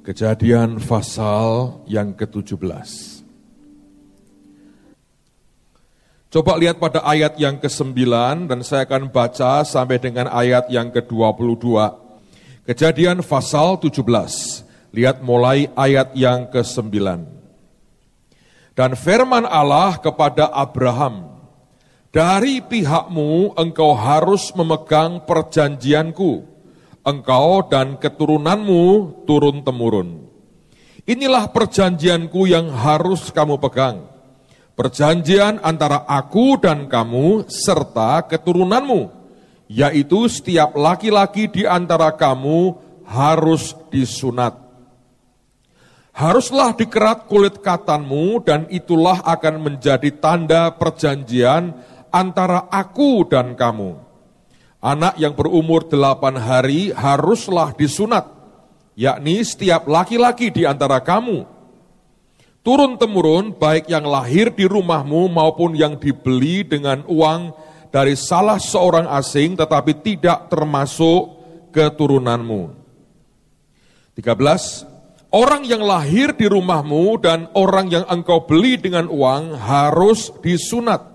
Kejadian pasal yang ke-17. Coba lihat pada ayat yang ke-9 dan saya akan baca sampai dengan ayat yang ke-22. Kejadian pasal 17. Lihat mulai ayat yang ke-9. Dan firman Allah kepada Abraham, dari pihakmu engkau harus memegang perjanjianku, engkau dan keturunanmu turun-temurun. Inilah perjanjianku yang harus kamu pegang. Perjanjian antara aku dan kamu serta keturunanmu, yaitu setiap laki-laki di antara kamu harus disunat. Haruslah dikerat kulit katanmu dan itulah akan menjadi tanda perjanjian antara aku dan kamu Anak yang berumur delapan hari haruslah disunat, yakni setiap laki-laki di antara kamu. Turun-temurun baik yang lahir di rumahmu maupun yang dibeli dengan uang dari salah seorang asing tetapi tidak termasuk keturunanmu. 13. Orang yang lahir di rumahmu dan orang yang engkau beli dengan uang harus disunat.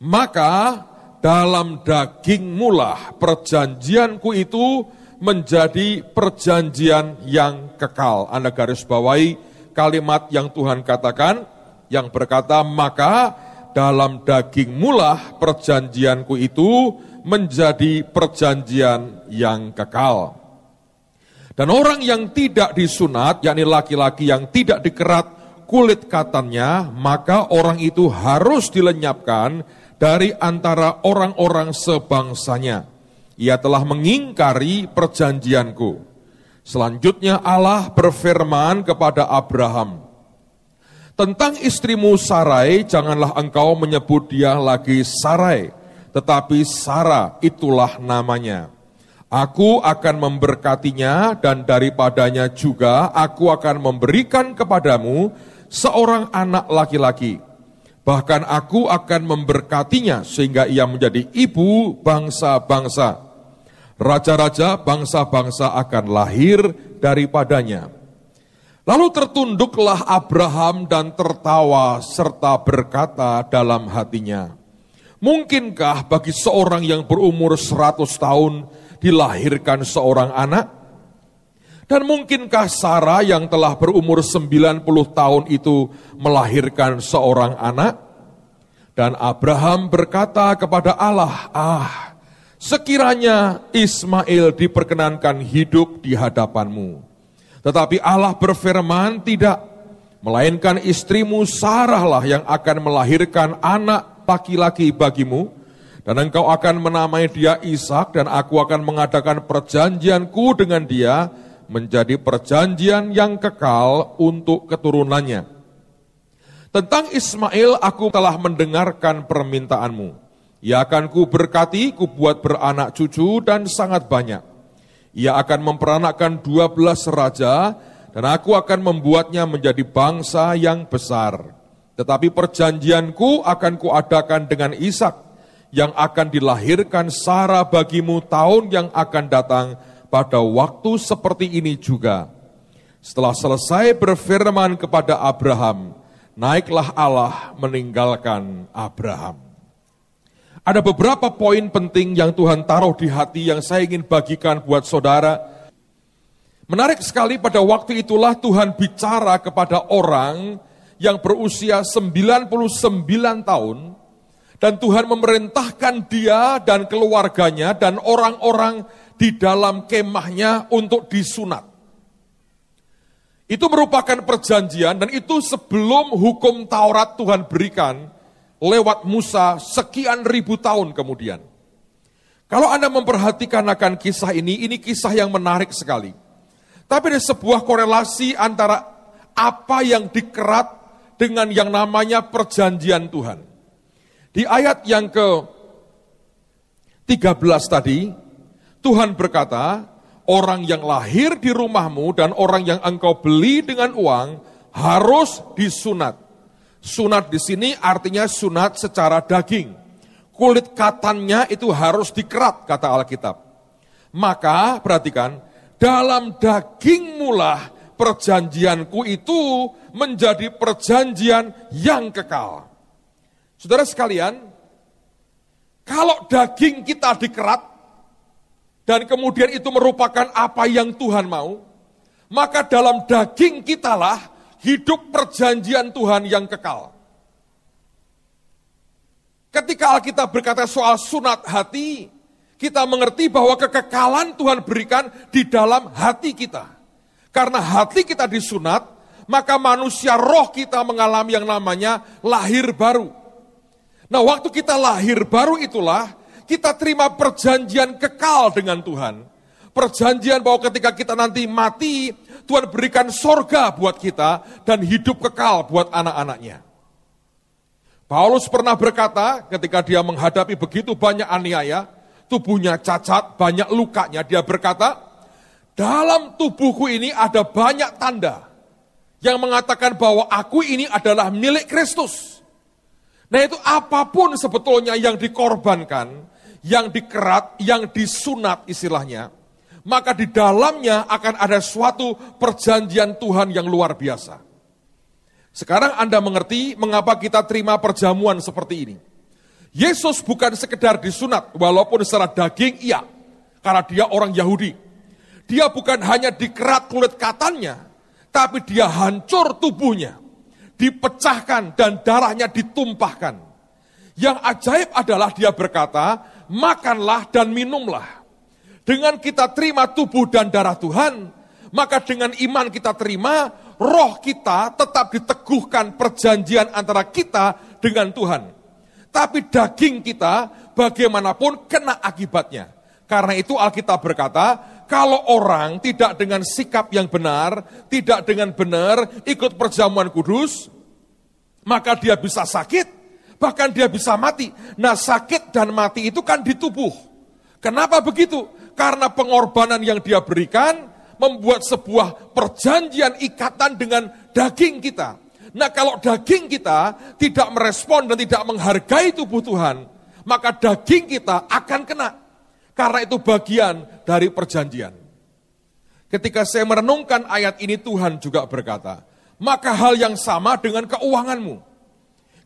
Maka dalam dagingmu lah perjanjianku itu menjadi perjanjian yang kekal. Anda garis bawahi kalimat yang Tuhan katakan, yang berkata, maka dalam dagingmu lah perjanjianku itu menjadi perjanjian yang kekal. Dan orang yang tidak disunat, yakni laki-laki yang tidak dikerat kulit katanya, maka orang itu harus dilenyapkan dari antara orang-orang sebangsanya. Ia telah mengingkari perjanjianku. Selanjutnya Allah berfirman kepada Abraham, Tentang istrimu Sarai, janganlah engkau menyebut dia lagi Sarai, tetapi Sarah itulah namanya. Aku akan memberkatinya dan daripadanya juga aku akan memberikan kepadamu seorang anak laki-laki Bahkan aku akan memberkatinya sehingga ia menjadi ibu bangsa-bangsa. Raja-raja bangsa-bangsa akan lahir daripadanya. Lalu tertunduklah Abraham dan tertawa serta berkata dalam hatinya, Mungkinkah bagi seorang yang berumur seratus tahun dilahirkan seorang anak? Dan mungkinkah Sarah yang telah berumur 90 tahun itu melahirkan seorang anak? Dan Abraham berkata kepada Allah, "Ah, sekiranya Ismail diperkenankan hidup di hadapanmu." Tetapi Allah berfirman, "Tidak, melainkan istrimu Sarah lah yang akan melahirkan anak laki-laki bagimu, dan engkau akan menamai dia Ishak dan aku akan mengadakan perjanjianku dengan dia menjadi perjanjian yang kekal untuk keturunannya." Tentang Ismail aku telah mendengarkan permintaanmu. Ia akan ku berkati, ku buat beranak cucu dan sangat banyak. Ia akan memperanakkan dua belas raja dan aku akan membuatnya menjadi bangsa yang besar. Tetapi perjanjianku akan kuadakan dengan Ishak yang akan dilahirkan Sarah bagimu tahun yang akan datang pada waktu seperti ini juga. Setelah selesai berfirman kepada Abraham, naiklah Allah meninggalkan Abraham. Ada beberapa poin penting yang Tuhan taruh di hati yang saya ingin bagikan buat saudara. Menarik sekali pada waktu itulah Tuhan bicara kepada orang yang berusia 99 tahun dan Tuhan memerintahkan dia dan keluarganya dan orang-orang di dalam kemahnya untuk disunat. Itu merupakan perjanjian dan itu sebelum hukum Taurat Tuhan berikan lewat Musa sekian ribu tahun kemudian. Kalau Anda memperhatikan akan kisah ini, ini kisah yang menarik sekali. Tapi ada sebuah korelasi antara apa yang dikerat dengan yang namanya perjanjian Tuhan. Di ayat yang ke 13 tadi, Tuhan berkata, orang yang lahir di rumahmu dan orang yang engkau beli dengan uang harus disunat. Sunat di sini artinya sunat secara daging. Kulit katannya itu harus dikerat, kata Alkitab. Maka perhatikan, dalam daging mulah perjanjianku itu menjadi perjanjian yang kekal. Saudara sekalian, kalau daging kita dikerat, dan kemudian itu merupakan apa yang Tuhan mau, maka dalam daging kitalah hidup perjanjian Tuhan yang kekal. Ketika Alkitab berkata soal sunat hati, kita mengerti bahwa kekekalan Tuhan berikan di dalam hati kita. Karena hati kita disunat, maka manusia roh kita mengalami yang namanya lahir baru. Nah waktu kita lahir baru itulah, kita terima perjanjian kekal dengan Tuhan. Perjanjian bahwa ketika kita nanti mati, Tuhan berikan sorga buat kita dan hidup kekal buat anak-anaknya. Paulus pernah berkata ketika dia menghadapi begitu banyak aniaya, tubuhnya cacat, banyak lukanya. Dia berkata, dalam tubuhku ini ada banyak tanda yang mengatakan bahwa aku ini adalah milik Kristus. Nah itu apa pun sebetulnya yang dikorbankan, yang dikerat, yang disunat istilahnya, maka di dalamnya akan ada suatu perjanjian Tuhan yang luar biasa. Sekarang Anda mengerti mengapa kita terima perjamuan seperti ini. Yesus bukan sekedar disunat, walaupun secara daging iya, karena dia orang Yahudi. Dia bukan hanya dikerat kulit katanya, tapi dia hancur tubuhnya, dipecahkan dan darahnya ditumpahkan. Yang ajaib adalah dia berkata, makanlah dan minumlah. Dengan kita terima tubuh dan darah Tuhan, maka dengan iman kita terima, roh kita tetap diteguhkan perjanjian antara kita dengan Tuhan. Tapi daging kita bagaimanapun kena akibatnya. Karena itu Alkitab berkata, kalau orang tidak dengan sikap yang benar, tidak dengan benar ikut perjamuan kudus, maka dia bisa sakit, bahkan dia bisa mati. Nah sakit dan mati itu kan di tubuh. Kenapa begitu? Karena pengorbanan yang dia berikan membuat sebuah perjanjian ikatan dengan daging kita. Nah kalau daging kita tidak merespon dan tidak menghargai tubuh Tuhan, maka daging kita akan kena. Karena itu bagian dari perjanjian. Ketika saya merenungkan ayat ini Tuhan juga berkata, maka hal yang sama dengan keuanganmu.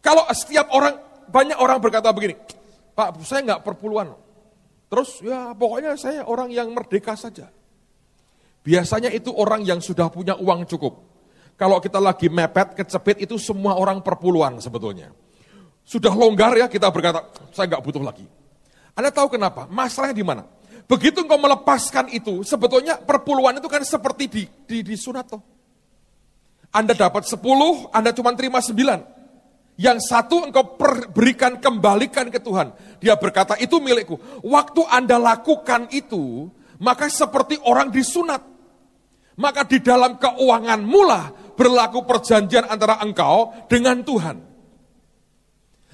Kalau setiap orang, banyak orang berkata begini, Pak saya nggak perpuluhan. Terus ya pokoknya saya orang yang merdeka saja. Biasanya itu orang yang sudah punya uang cukup. Kalau kita lagi mepet, kecepit itu semua orang perpuluhan sebetulnya. Sudah longgar ya kita berkata, saya nggak butuh lagi. Anda tahu kenapa? Masalahnya di mana? Begitu engkau melepaskan itu, sebetulnya perpuluhan itu kan seperti di, di, di sunat. Anda dapat 10, Anda cuma terima 9. Yang satu engkau berikan kembalikan ke Tuhan. Dia berkata, itu milikku. Waktu Anda lakukan itu, maka seperti orang disunat. Maka di dalam keuangan mula berlaku perjanjian antara engkau dengan Tuhan.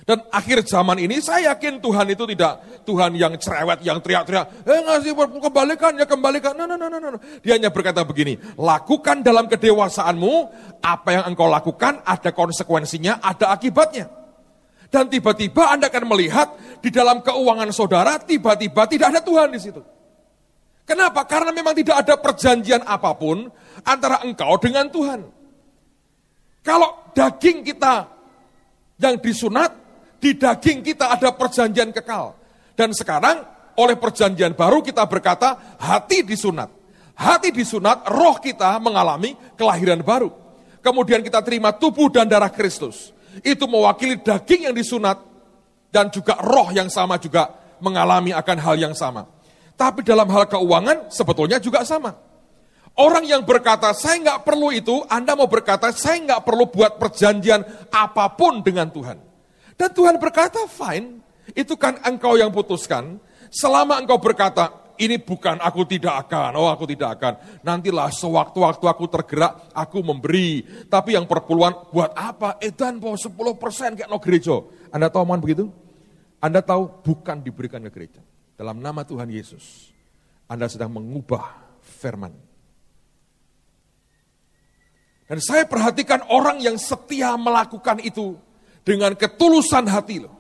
Dan akhir zaman ini saya yakin Tuhan itu tidak Tuhan yang cerewet, yang teriak-teriak, eh ngasih kembalikan, ya kembalikan. No, no, no, no, no. Dia hanya berkata begini, lakukan dalam kedewasaanmu, apa yang engkau lakukan ada konsekuensinya, ada akibatnya. Dan tiba-tiba Anda akan melihat di dalam keuangan saudara, tiba-tiba tidak ada Tuhan di situ. Kenapa? Karena memang tidak ada perjanjian apa pun antara engkau dengan Tuhan. Kalau daging kita yang disunat, di daging kita ada perjanjian kekal. Dan sekarang oleh perjanjian baru kita berkata hati disunat. Hati disunat, roh kita mengalami kelahiran baru. Kemudian kita terima tubuh dan darah Kristus. Itu mewakili daging yang disunat dan juga roh yang sama juga mengalami akan hal yang sama. Tapi dalam hal keuangan sebetulnya juga sama. Orang yang berkata, saya nggak perlu itu, Anda mau berkata, saya nggak perlu buat perjanjian apa pun dengan Tuhan. Dan Tuhan berkata, fine, itu kan engkau yang putuskan. Selama engkau berkata, ini bukan aku tidak akan, oh aku tidak akan. Nantilah sewaktu-waktu aku tergerak, aku memberi. Tapi yang perpuluhan, buat apa? Edan po 10% kayak no gereja. Anda tahu mohon begitu? Anda tahu bukan diberikan ke gereja. Dalam nama Tuhan Yesus, Anda sedang mengubah firman. Dan saya perhatikan orang yang setia melakukan itu dengan ketulusan hati loh.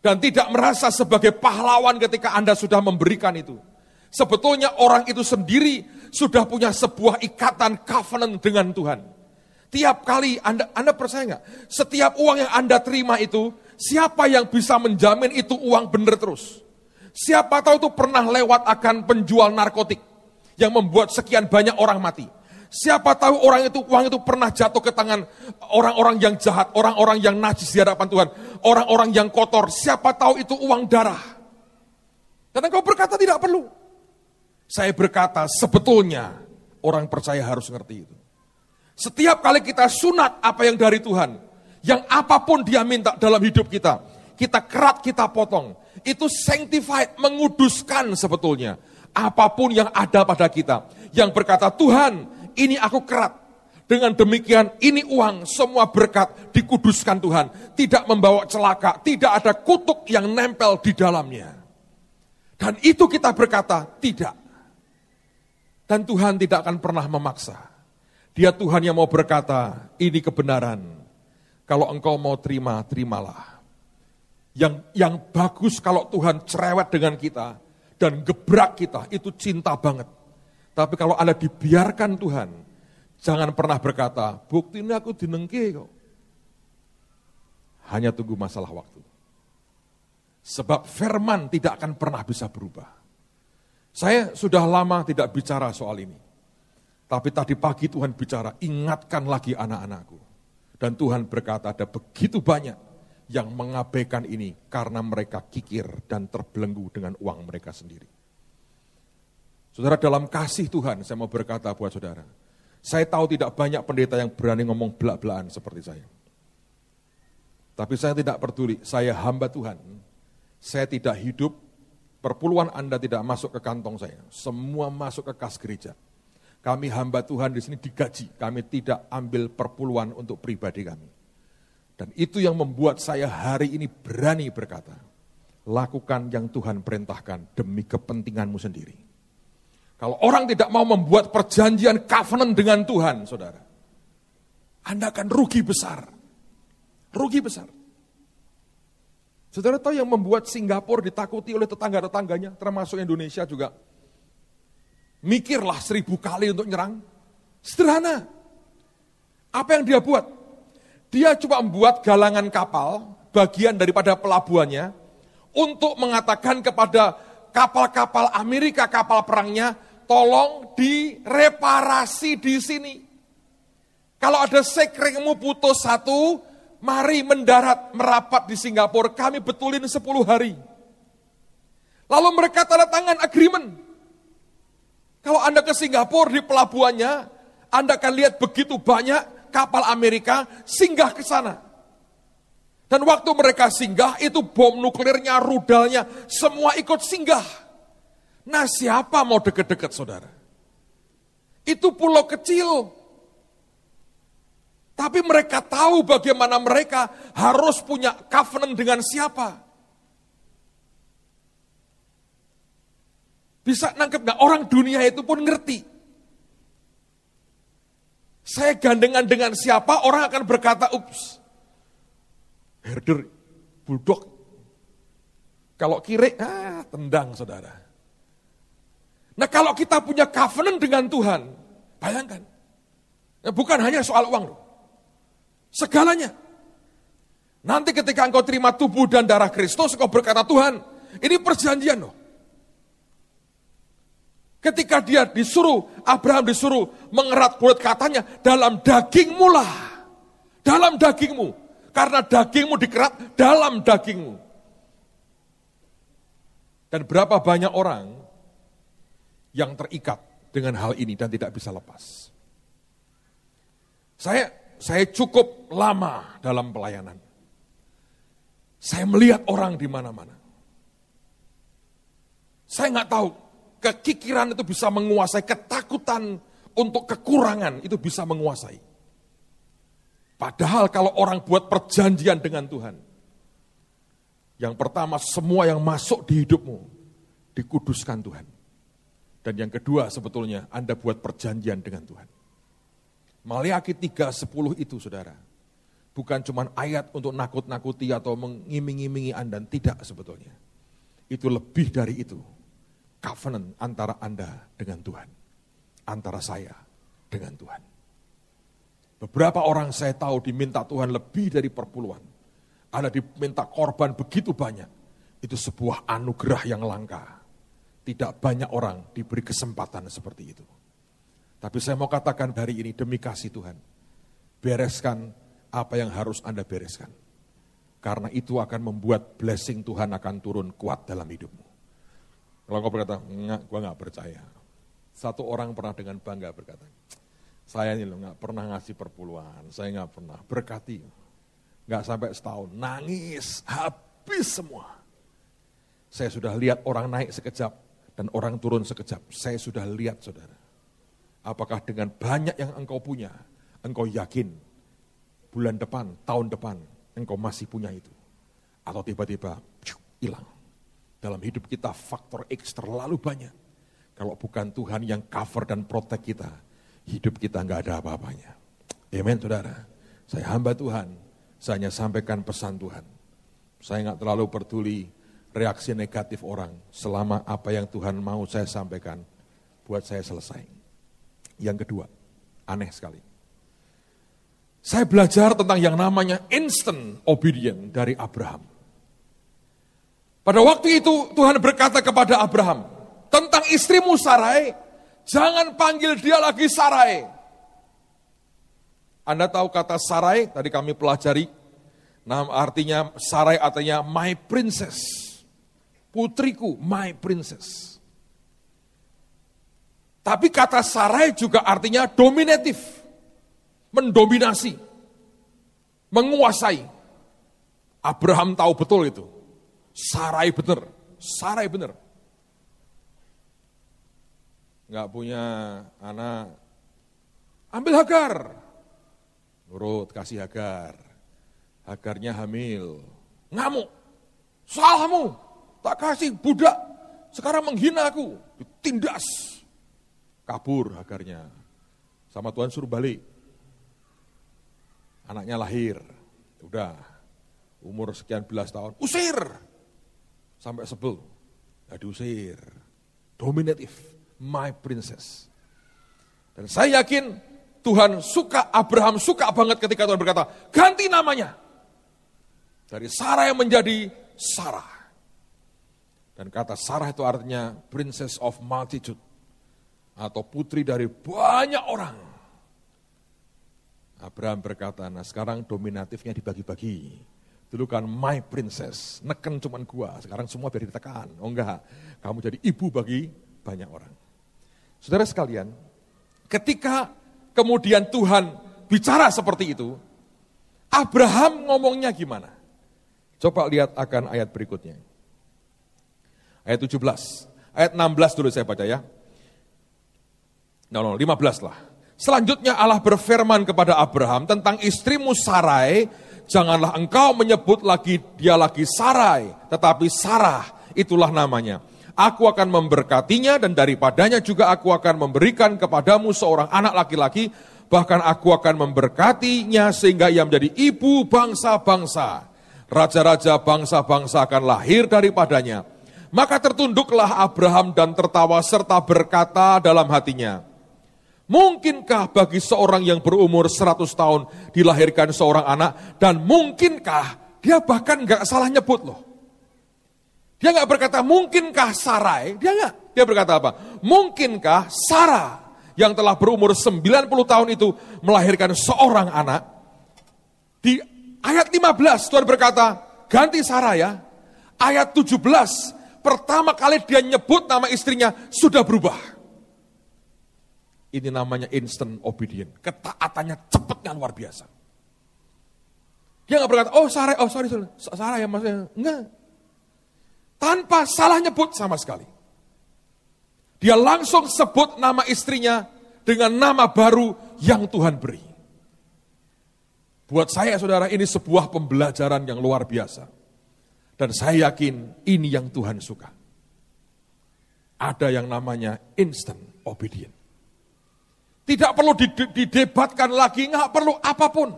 Dan tidak merasa sebagai pahlawan ketika Anda sudah memberikan itu. Sebetulnya orang itu sendiri sudah punya sebuah ikatan covenant dengan Tuhan. Tiap kali Anda, Anda percaya nggak? Setiap uang yang Anda terima itu, siapa yang bisa menjamin itu uang benar terus? Siapa tahu itu pernah lewat akan penjual narkotik yang membuat sekian banyak orang mati. Siapa tahu orang itu uang itu pernah jatuh ke tangan orang-orang yang jahat, orang-orang yang najis di hadapan Tuhan, orang-orang yang kotor. Siapa tahu itu uang darah. Dan engkau berkata tidak perlu. Saya berkata sebetulnya orang percaya harus ngerti itu. Setiap kali kita sunat apa yang dari Tuhan, yang apa pun dia minta dalam hidup kita, kita kerat, kita potong. Itu sanctified, menguduskan sebetulnya. Apa pun yang ada pada kita. Yang berkata, Tuhan ini aku kerat. Dengan demikian ini uang semua berkat dikuduskan Tuhan. Tidak membawa celaka, tidak ada kutuk yang nempel di dalamnya. Dan itu kita berkata tidak. Dan Tuhan tidak akan pernah memaksa. Dia Tuhan yang mau berkata, ini kebenaran. Kalau engkau mau terima, terimalah. Yang yang bagus kalau Tuhan cerewet dengan kita dan gebrak kita, itu cinta banget. Tapi kalau Anda dibiarkan Tuhan, jangan pernah berkata, bukti ini aku dinengke kok. Hanya tunggu masalah waktu. Sebab firman tidak akan pernah bisa berubah. Saya sudah lama tidak bicara soal ini. Tapi tadi pagi Tuhan bicara, ingatkan lagi anak-anakku. Dan Tuhan berkata ada begitu banyak yang mengabaikan ini karena mereka kikir dan terbelenggu dengan uang mereka sendiri. Saudara dalam kasih Tuhan, saya mau berkata buat saudara. Saya tahu tidak banyak pendeta yang berani ngomong belak-belakan seperti saya. Tapi saya tidak peduli, saya hamba Tuhan. Saya tidak hidup, perpuluhan Anda tidak masuk ke kantong saya. Semua masuk ke kas gereja. Kami hamba Tuhan di sini digaji, kami tidak ambil perpuluhan untuk pribadi kami. Dan itu yang membuat saya hari ini berani berkata, lakukan yang Tuhan perintahkan demi kepentinganmu sendiri. Kalau orang tidak mau membuat perjanjian covenant dengan Tuhan, saudara, Anda akan rugi besar. Rugi besar. Saudara tahu yang membuat Singapura ditakuti oleh tetangga-tetangganya, termasuk Indonesia juga. Mikirlah seribu kali untuk nyerang. Sederhana. Apa yang dia buat? Dia coba membuat galangan kapal, bagian daripada pelabuhannya, untuk mengatakan kepada kapal-kapal Amerika, kapal perangnya, tolong direparasi di sini. Kalau ada sekringmu putus satu, mari mendarat merapat di Singapura, kami betulin 10 hari. Lalu mereka tanda tangan agreement. Kalau Anda ke Singapura di pelabuhannya, Anda akan lihat begitu banyak kapal Amerika singgah ke sana. Dan waktu mereka singgah, itu bom nuklirnya, rudalnya, semua ikut singgah. Nah siapa mau deket-deket saudara? Itu pulau kecil. Tapi mereka tahu bagaimana mereka harus punya covenant dengan siapa. Bisa nangkep nggak? Orang dunia itu pun ngerti. Saya gandengan dengan siapa, orang akan berkata, ups, herder, bulldog. Kalau kiri, ah, tendang saudara. Nah kalau kita punya covenant dengan Tuhan, bayangkan. Ya, bukan hanya soal uang loh. Segalanya. Nanti ketika engkau terima tubuh dan darah Kristus, engkau berkata, Tuhan, ini perjanjian loh. Ketika dia disuruh, Abraham disuruh mengerat kulit katanya, dalam dagingmu lah. Dalam dagingmu. Karena dagingmu dikerat dalam dagingmu. Dan berapa banyak orang yang terikat dengan hal ini dan tidak bisa lepas. Saya saya cukup lama dalam pelayanan. Saya melihat orang di mana-mana. Saya nggak tahu kekikiran itu bisa menguasai ketakutan untuk kekurangan itu bisa menguasai. Padahal kalau orang buat perjanjian dengan Tuhan, yang pertama semua yang masuk di hidupmu dikuduskan Tuhan. Dan yang kedua sebetulnya Anda buat perjanjian dengan Tuhan. Maliaki 3.10 itu saudara. Bukan cuma ayat untuk nakut-nakuti atau mengiming-imingi Anda. Tidak sebetulnya. Itu lebih dari itu. Covenant antara Anda dengan Tuhan. antara saya dengan Tuhan. Beberapa orang saya tahu diminta Tuhan lebih dari perpuluhan. Ada diminta korban begitu banyak. Itu sebuah anugerah yang langka. Tidak banyak orang diberi kesempatan seperti itu. Tapi saya mau katakan hari ini demi kasih Tuhan. Bereskan apa yang harus Anda bereskan. Karena itu akan membuat blessing Tuhan akan turun kuat dalam hidupmu. Kalau kau berkata, enggak, gue nggak percaya. Satu orang pernah dengan bangga berkata, saya ini loh nggak pernah ngasih perpuluhan, saya nggak pernah berkati, nggak sampai setahun, nangis, habis semua. Saya sudah lihat orang naik sekejap dan orang turun sekejap. Saya sudah lihat saudara. Apakah dengan banyak yang engkau punya, engkau yakin bulan depan, tahun depan, engkau masih punya itu. Atau tiba-tiba hilang. Dalam hidup kita faktor X terlalu banyak. Kalau bukan Tuhan yang cover dan protect kita, hidup kita nggak ada apa-apanya. Amen saudara. Saya hamba Tuhan, saya hanya sampaikan pesan Tuhan. Saya nggak terlalu peduli reaksi negatif orang selama apa yang Tuhan mau saya sampaikan buat saya selesai. Yang kedua, aneh sekali. Saya belajar tentang yang namanya instant obedient dari Abraham. Pada waktu itu Tuhan berkata kepada Abraham, tentang istrimu Sarai, Jangan panggil dia lagi Sarai. Anda tahu kata Sarai, tadi kami pelajari, nama artinya Sarai artinya my princess. Putriku, my princess. Tapi kata Sarai juga artinya dominatif. Mendominasi. Menguasai. Abraham tahu betul itu. Sarai benar. Sarai benar nggak punya anak, ambil Hagar. Nurut, kasih Hagar. Hagarnya hamil. Ngamuk. Salahmu. Tak kasih budak. Sekarang menghina aku. Ditindas. Kabur Hagarnya. Sama Tuhan suruh balik. Anaknya lahir. Udah. Umur sekian belas tahun. Usir. Sampai sebel. Nah diusir. Dominatif my princess. Dan saya yakin Tuhan suka, Abraham suka banget ketika Tuhan berkata, ganti namanya. Dari Sarah yang menjadi Sarah. Dan kata Sarah itu artinya princess of multitude. Atau putri dari banyak orang. Abraham berkata, nah sekarang dominatifnya dibagi-bagi. Dulu kan my princess, neken cuman gua, sekarang semua biar ditekan. Oh enggak, kamu jadi ibu bagi banyak orang. Saudara sekalian, ketika kemudian Tuhan bicara seperti itu, Abraham ngomongnya gimana? Coba lihat akan ayat berikutnya. Ayat 17. Ayat 16 dulu saya baca ya. No, no, 15 lah. Selanjutnya Allah berfirman kepada Abraham tentang istrimu Sarai, janganlah engkau menyebut lagi dia lagi Sarai, tetapi Sarah itulah namanya Aku akan memberkatinya dan daripadanya juga aku akan memberikan kepadamu seorang anak laki-laki, bahkan aku akan memberkatinya sehingga ia menjadi ibu bangsa-bangsa. Raja-raja bangsa-bangsa akan lahir daripadanya. Maka tertunduklah Abraham dan tertawa serta berkata dalam hatinya, Mungkinkah bagi seorang yang berumur 100 tahun dilahirkan seorang anak dan mungkinkah dia bahkan nggak salah nyebut loh. Dia nggak berkata, mungkinkah Sarai? Dia nggak. Dia berkata apa? Mungkinkah Sarah yang telah berumur 90 tahun itu melahirkan seorang anak? Di ayat 15 Tuhan berkata, ganti Sarah ya. Ayat 17, pertama kali dia nyebut nama istrinya sudah berubah. Ini namanya instant obedient. Ketaatannya cepatnya luar biasa. Dia nggak berkata, oh Sarah, oh sorry, sorry. Sarah ya maksudnya. Enggak, tanpa salah nyebut sama sekali. Dia langsung sebut nama istrinya dengan nama baru yang Tuhan beri. Buat saya saudara ini sebuah pembelajaran yang luar biasa. Dan saya yakin ini yang Tuhan suka. Ada yang namanya instant obedient. Tidak perlu didebatkan lagi, nggak perlu apa pun.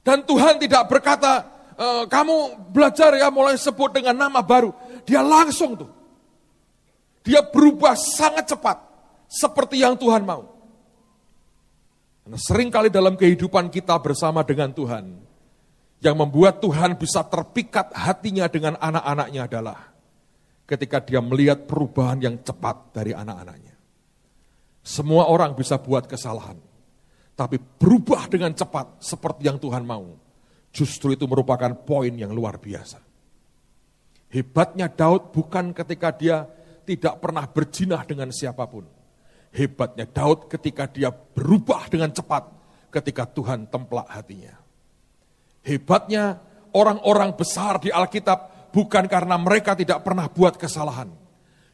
Dan Tuhan tidak berkata, Eh, kamu belajar ya mulai sebut dengan nama baru. Dia langsung tuh. Dia berubah sangat cepat. seperti yang Tuhan mau. Karena sering kali dalam kehidupan kita bersama dengan Tuhan, yang membuat Tuhan bisa terpikat hatinya dengan anak-anaknya adalah ketika dia melihat perubahan yang cepat dari anak-anaknya. Semua orang bisa buat kesalahan, tapi berubah dengan cepat seperti yang Tuhan mau. Justru itu merupakan poin yang luar biasa. Hebatnya Daud bukan ketika dia tidak pernah berjinah dengan siapa pun. Hebatnya Daud ketika dia berubah dengan cepat ketika Tuhan templak hatinya. Hebatnya orang-orang besar di Alkitab bukan karena mereka tidak pernah buat kesalahan.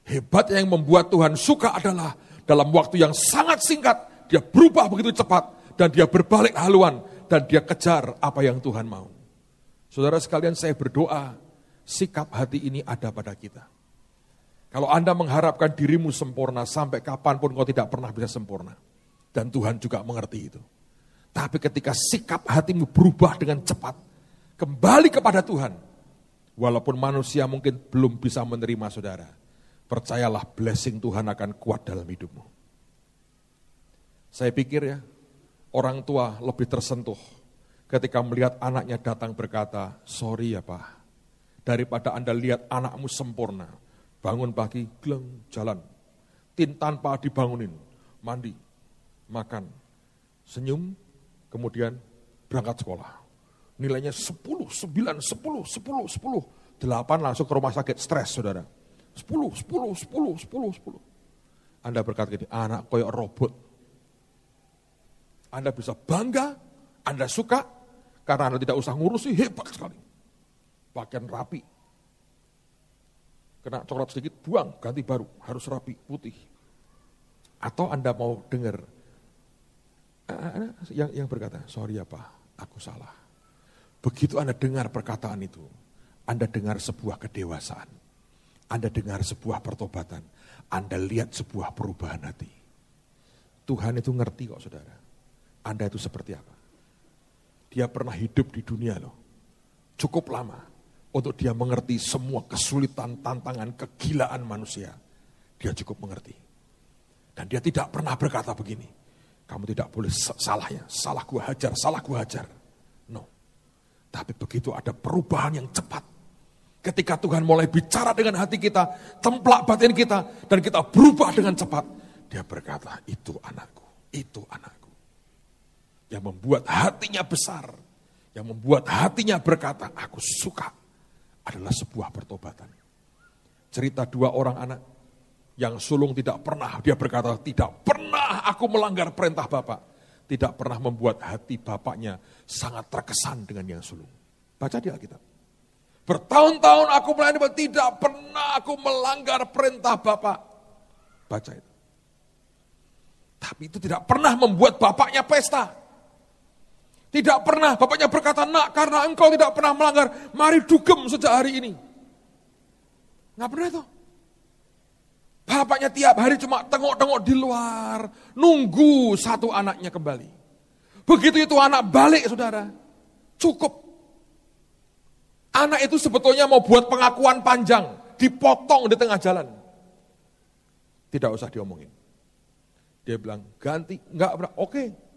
Hebat yang membuat Tuhan suka adalah dalam waktu yang sangat singkat, dia berubah begitu cepat, dan dia berbalik haluan, dan dia kejar apa yang Tuhan mau. Saudara sekalian saya berdoa, sikap hati ini ada pada kita. Kalau Anda mengharapkan dirimu sempurna, sampai kapan pun kau tidak pernah bisa sempurna. Dan Tuhan juga mengerti itu. Tapi ketika sikap hatimu berubah dengan cepat, kembali kepada Tuhan, walaupun manusia mungkin belum bisa menerima saudara, percayalah blessing Tuhan akan kuat dalam hidupmu. Saya pikir ya, orang tua lebih tersentuh ketika melihat anaknya datang berkata, sorry ya pak, daripada anda lihat anakmu sempurna, bangun pagi, gleng, jalan, tin tanpa dibangunin, mandi, makan, senyum, kemudian berangkat sekolah. Nilainya 10, 9, 10, 10, 10, 10, 8 langsung ke rumah sakit, stres saudara. Sepuluh, sepuluh, sepuluh, sepuluh, sepuluh. Anda berkata gini, anak koyok robot. Anda bisa bangga, Anda suka, karena Anda tidak usah ngurusi, hebat sekali. Pakaian rapi. Kena coklat sedikit, buang, ganti baru, harus rapi, putih. Atau Anda mau dengar, yang, yang berkata, sorry ya Pak, aku salah. Begitu Anda dengar perkataan itu, Anda dengar sebuah kedewasaan. Anda dengar sebuah pertobatan, Anda lihat sebuah perubahan hati. Tuhan itu ngerti kok saudara. Anda itu seperti apa. Dia pernah hidup di dunia loh. Cukup lama untuk dia mengerti semua kesulitan, tantangan, kegilaan manusia. Dia cukup mengerti. Dan dia tidak pernah berkata begini. Kamu tidak boleh salah ya, salah gua hajar, salah gua hajar. No. Tapi begitu ada perubahan yang cepat, Ketika Tuhan mulai bicara dengan hati kita, templak batin kita, dan kita berubah dengan cepat. Dia berkata, itu anakku, itu anakku. Yang membuat hatinya besar, yang membuat hatinya berkata, aku suka, adalah sebuah pertobatan. Cerita dua orang anak yang sulung tidak pernah, dia berkata, tidak pernah aku melanggar perintah Bapak. Tidak pernah membuat hati bapaknya sangat terkesan dengan yang sulung. Baca di Alkitab. Bertahun-tahun aku melayani tidak pernah aku melanggar perintah Bapak. Baca itu. Tapi itu tidak pernah membuat bapaknya pesta. Tidak pernah bapaknya berkata, nak karena engkau tidak pernah melanggar, mari dugem sejak hari ini. Nggak pernah itu. Bapaknya tiap hari cuma tengok-tengok di luar, nunggu satu anaknya kembali. Begitu itu anak balik saudara, cukup Anak itu sebetulnya mau buat pengakuan panjang, dipotong di tengah jalan. Tidak usah diomongin. Dia bilang, ganti, enggak, oke.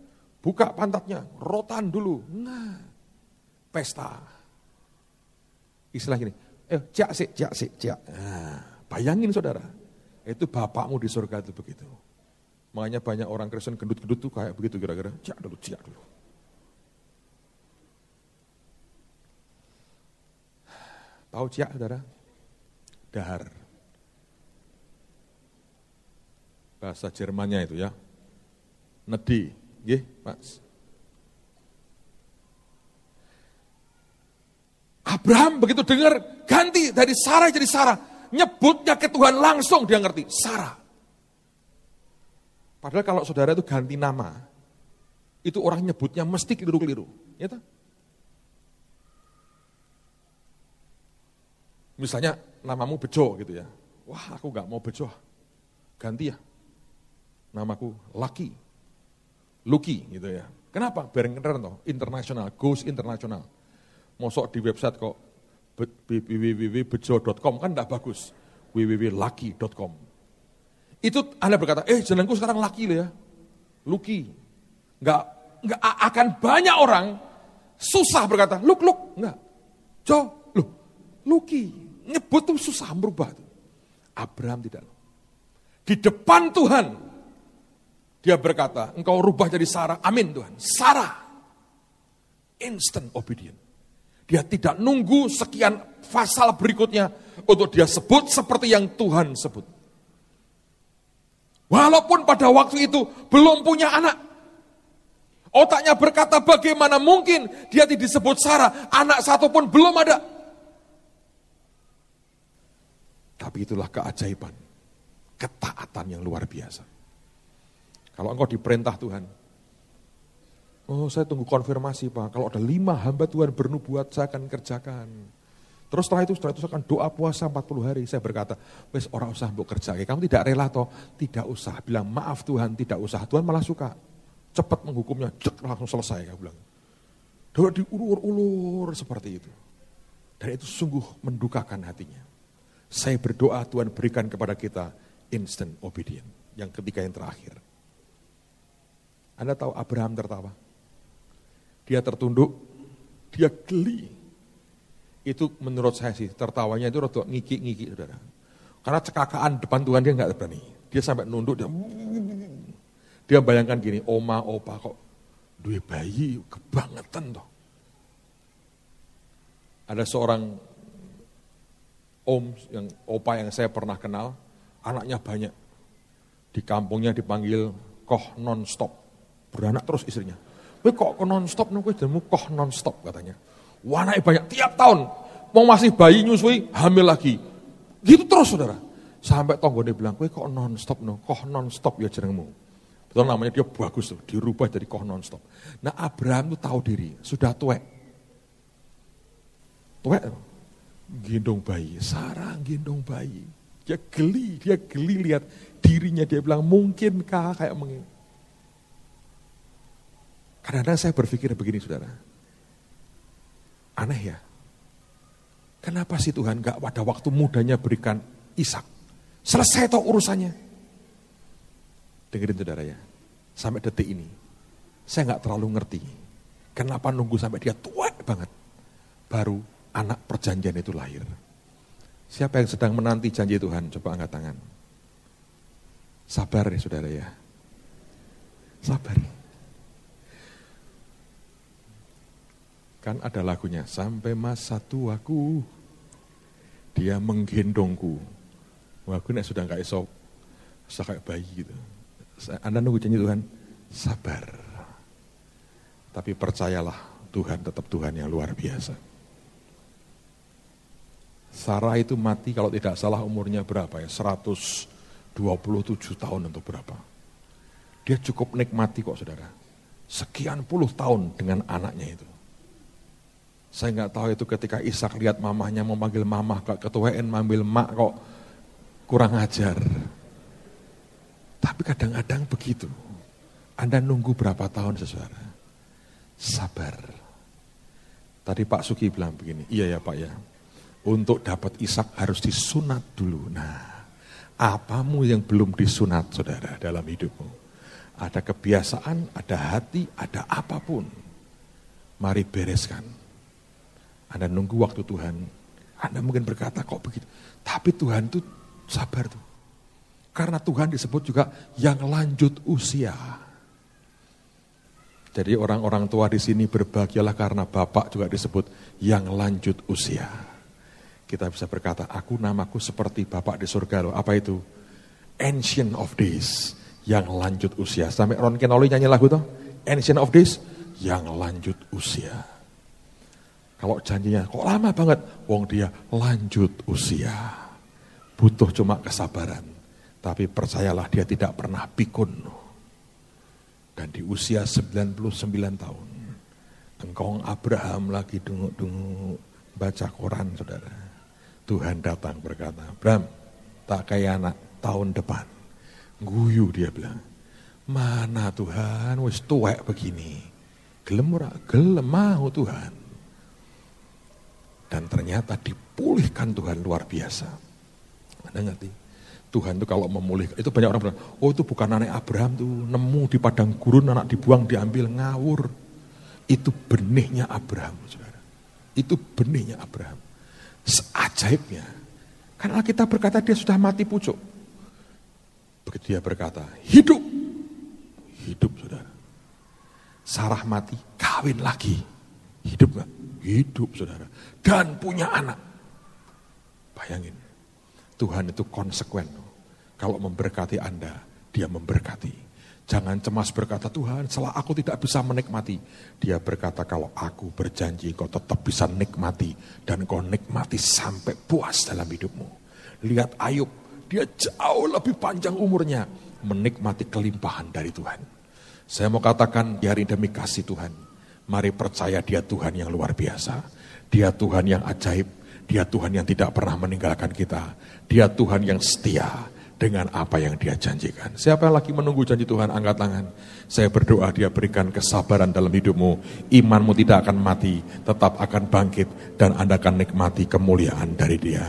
Buka pantatnya, rotan dulu. Nah, pesta. Istilah gini, eh, cak sih, cak sih, cak. Nah, bayangin saudara, itu bapakmu di surga itu begitu. Makanya banyak orang Kristen gendut-gendut tuh kayak begitu kira-kira, cak dulu, cak dulu. Tahu ciak saudara? Dahar. Bahasa Jermannya itu ya. Nedi, nggih, Mas. Abraham begitu dengar ganti dari Sarah jadi Sarah. Nyebutnya ke Tuhan langsung dia ngerti, Sarah. Padahal kalau saudara itu ganti nama, itu orang nyebutnya mesti keliru-keliru. Ya Misalnya namamu Bejo gitu ya. Wah aku gak mau Bejo, ganti ya. Namaku Lucky, Lucky gitu ya. Kenapa? Biar keren toh, internasional, goes internasional. Mosok di website kok www.bejo.com kan enggak bagus. www.lucky.com. Itu Anda berkata, eh jenengku sekarang laki loh ya. Luki. Enggak, enggak akan banyak orang susah berkata, luk, luk. Enggak. Jo, lu, Luki. Nyebut tuh susah merubah. Abraham tidak. Di depan Tuhan, dia berkata, engkau rubah jadi Sarah. Amin Tuhan. Sarah. Instant obedient. Dia tidak nunggu sekian pasal berikutnya untuk dia sebut seperti yang Tuhan sebut. Walaupun pada waktu itu belum punya anak. Otaknya berkata bagaimana mungkin dia tidak disebut Sarah, anak satu pun belum ada. Tapi itulah keajaiban, ketaatan yang luar biasa. Kalau engkau diperintah Tuhan, oh saya tunggu konfirmasi Pak, kalau ada lima hamba Tuhan bernubuat saya akan kerjakan. Terus setelah itu, setelah itu saya akan doa puasa 40 hari. Saya berkata, wes orang usah mbok kerja. Kamu tidak rela toh? Tidak usah. Bilang maaf Tuhan, tidak usah. Tuhan malah suka. Cepat menghukumnya, cek langsung selesai. Saya bilang. Doa diulur-ulur seperti itu. Dan itu sungguh mendukakan hatinya. Saya berdoa Tuhan berikan kepada kita instant obedient. Yang ketiga yang terakhir. Anda tahu Abraham tertawa? Dia tertunduk, dia geli itu menurut saya sih tertawanya itu rada ngiki-ngiki saudara. Karena cekakaan depan Tuhan dia nggak berani. Dia sampai nunduk dia dia bayangkan gini, oma opa kok duwe bayi kebangetan toh. Ada seorang om yang opa yang saya pernah kenal, anaknya banyak. Di kampungnya dipanggil koh non stop. Beranak terus istrinya. Kowe kok non stop nunggu jenengmu koh non stop katanya. Wanai banyak tiap tahun. Mau masih bayi nyusui, hamil lagi. Gitu terus saudara. Sampai tonggo dia bilang, kowe kok non stop no, kok non stop ya jenengmu. Betul namanya dia bagus tuh, dirubah jadi kok non stop. Nah Abraham tuh tahu diri, sudah tuek. Tuek, gendong bayi, Sarah gendong bayi. Dia geli, dia geli lihat dirinya, dia bilang mungkinkah kayak begini. Kadang-kadang saya berpikir begini saudara, Aneh ya. Kenapa sih Tuhan gak pada waktu mudanya berikan Ishak? Selesai toh urusannya. Dengerin saudara ya. Sampai detik ini. Saya gak terlalu ngerti. Kenapa nunggu sampai dia tua banget. Baru anak perjanjian itu lahir. Siapa yang sedang menanti janji Tuhan? Coba angkat tangan. Sabar ya saudara ya. Sabar. Kan ada lagunya, sampai masa tuaku, dia menggendongku. Wah, aku sudah nggak esok, sudah kayak bayi gitu. Anda nunggu janji Tuhan, sabar. Tapi percayalah, Tuhan tetap Tuhan yang luar biasa. Sarah itu mati kalau tidak salah umurnya berapa ya, 127 tahun untuk berapa. Dia cukup nikmati kok saudara. Sekian puluh tahun dengan anaknya itu. Saya nggak tahu itu ketika Ishak lihat mamahnya memanggil mamah kok ketuaan manggil mak kok kurang ajar. Tapi kadang-kadang begitu. Anda nunggu berapa tahun sesuara? Sabar. Tadi Pak Suki bilang begini, iya ya Pak ya. Untuk dapat Ishak harus disunat dulu. Nah, apamu yang belum disunat saudara dalam hidupmu? Ada kebiasaan, ada hati, ada apa pun. Mari bereskan anda nunggu waktu Tuhan. Anda mungkin berkata kok begitu. Tapi Tuhan itu sabar tuh. Karena Tuhan disebut juga yang lanjut usia. Jadi orang-orang tua di sini berbahagialah karena Bapak juga disebut yang lanjut usia. Kita bisa berkata, aku namaku seperti Bapak di surga loh. Apa itu? Ancient of Days, yang lanjut usia. Sampai Ron Kenoli nyanyi lagu tuh, Ancient of Days, yang lanjut usia. Kalau janjinya kok lama banget, wong dia lanjut usia. Butuh cuma kesabaran. Tapi percayalah dia tidak pernah pikun. Dan di usia 99 tahun, engkau Abraham lagi dunguk-dunguk baca koran saudara. Tuhan datang berkata, Bram, tak kayak anak tahun depan. Guyu dia bilang, mana Tuhan, wis tuwek begini. Gelem ora? Gelem mau Tuhan. Dan ternyata dipulihkan Tuhan luar biasa. Anda ngerti? Tuhan itu kalau memulihkan, itu banyak orang bilang, oh itu bukan anak Abraham tuh, nemu di padang gurun, anak dibuang, diambil, ngawur. Itu benihnya Abraham, saudara. Itu benihnya Abraham. Seajaibnya. Karena kita berkata dia sudah mati pucuk. Begitu dia berkata, hidup. Hidup, saudara. Sarah mati, kawin lagi. Hidup gak? Hidup, saudara. Dan punya anak. Bayangin. Tuhan itu konsekuen. Kalau memberkati Anda, dia memberkati. Jangan cemas berkata, Tuhan setelah aku tidak bisa menikmati. Dia berkata, kalau aku berjanji kau tetap bisa nikmati. Dan kau nikmati sampai puas dalam hidupmu. Lihat Ayub, dia jauh lebih panjang umurnya. Menikmati kelimpahan dari Tuhan. Saya mau katakan di hari demi kasih Tuhan. Mari percaya dia Tuhan yang luar biasa. Dia Tuhan yang ajaib. Dia Tuhan yang tidak pernah meninggalkan kita. Dia Tuhan yang setia dengan apa yang dia janjikan. Siapa yang lagi menunggu janji Tuhan, angkat tangan. Saya berdoa dia berikan kesabaran dalam hidupmu. Imanmu tidak akan mati, tetap akan bangkit. Dan Anda akan nikmati kemuliaan dari dia.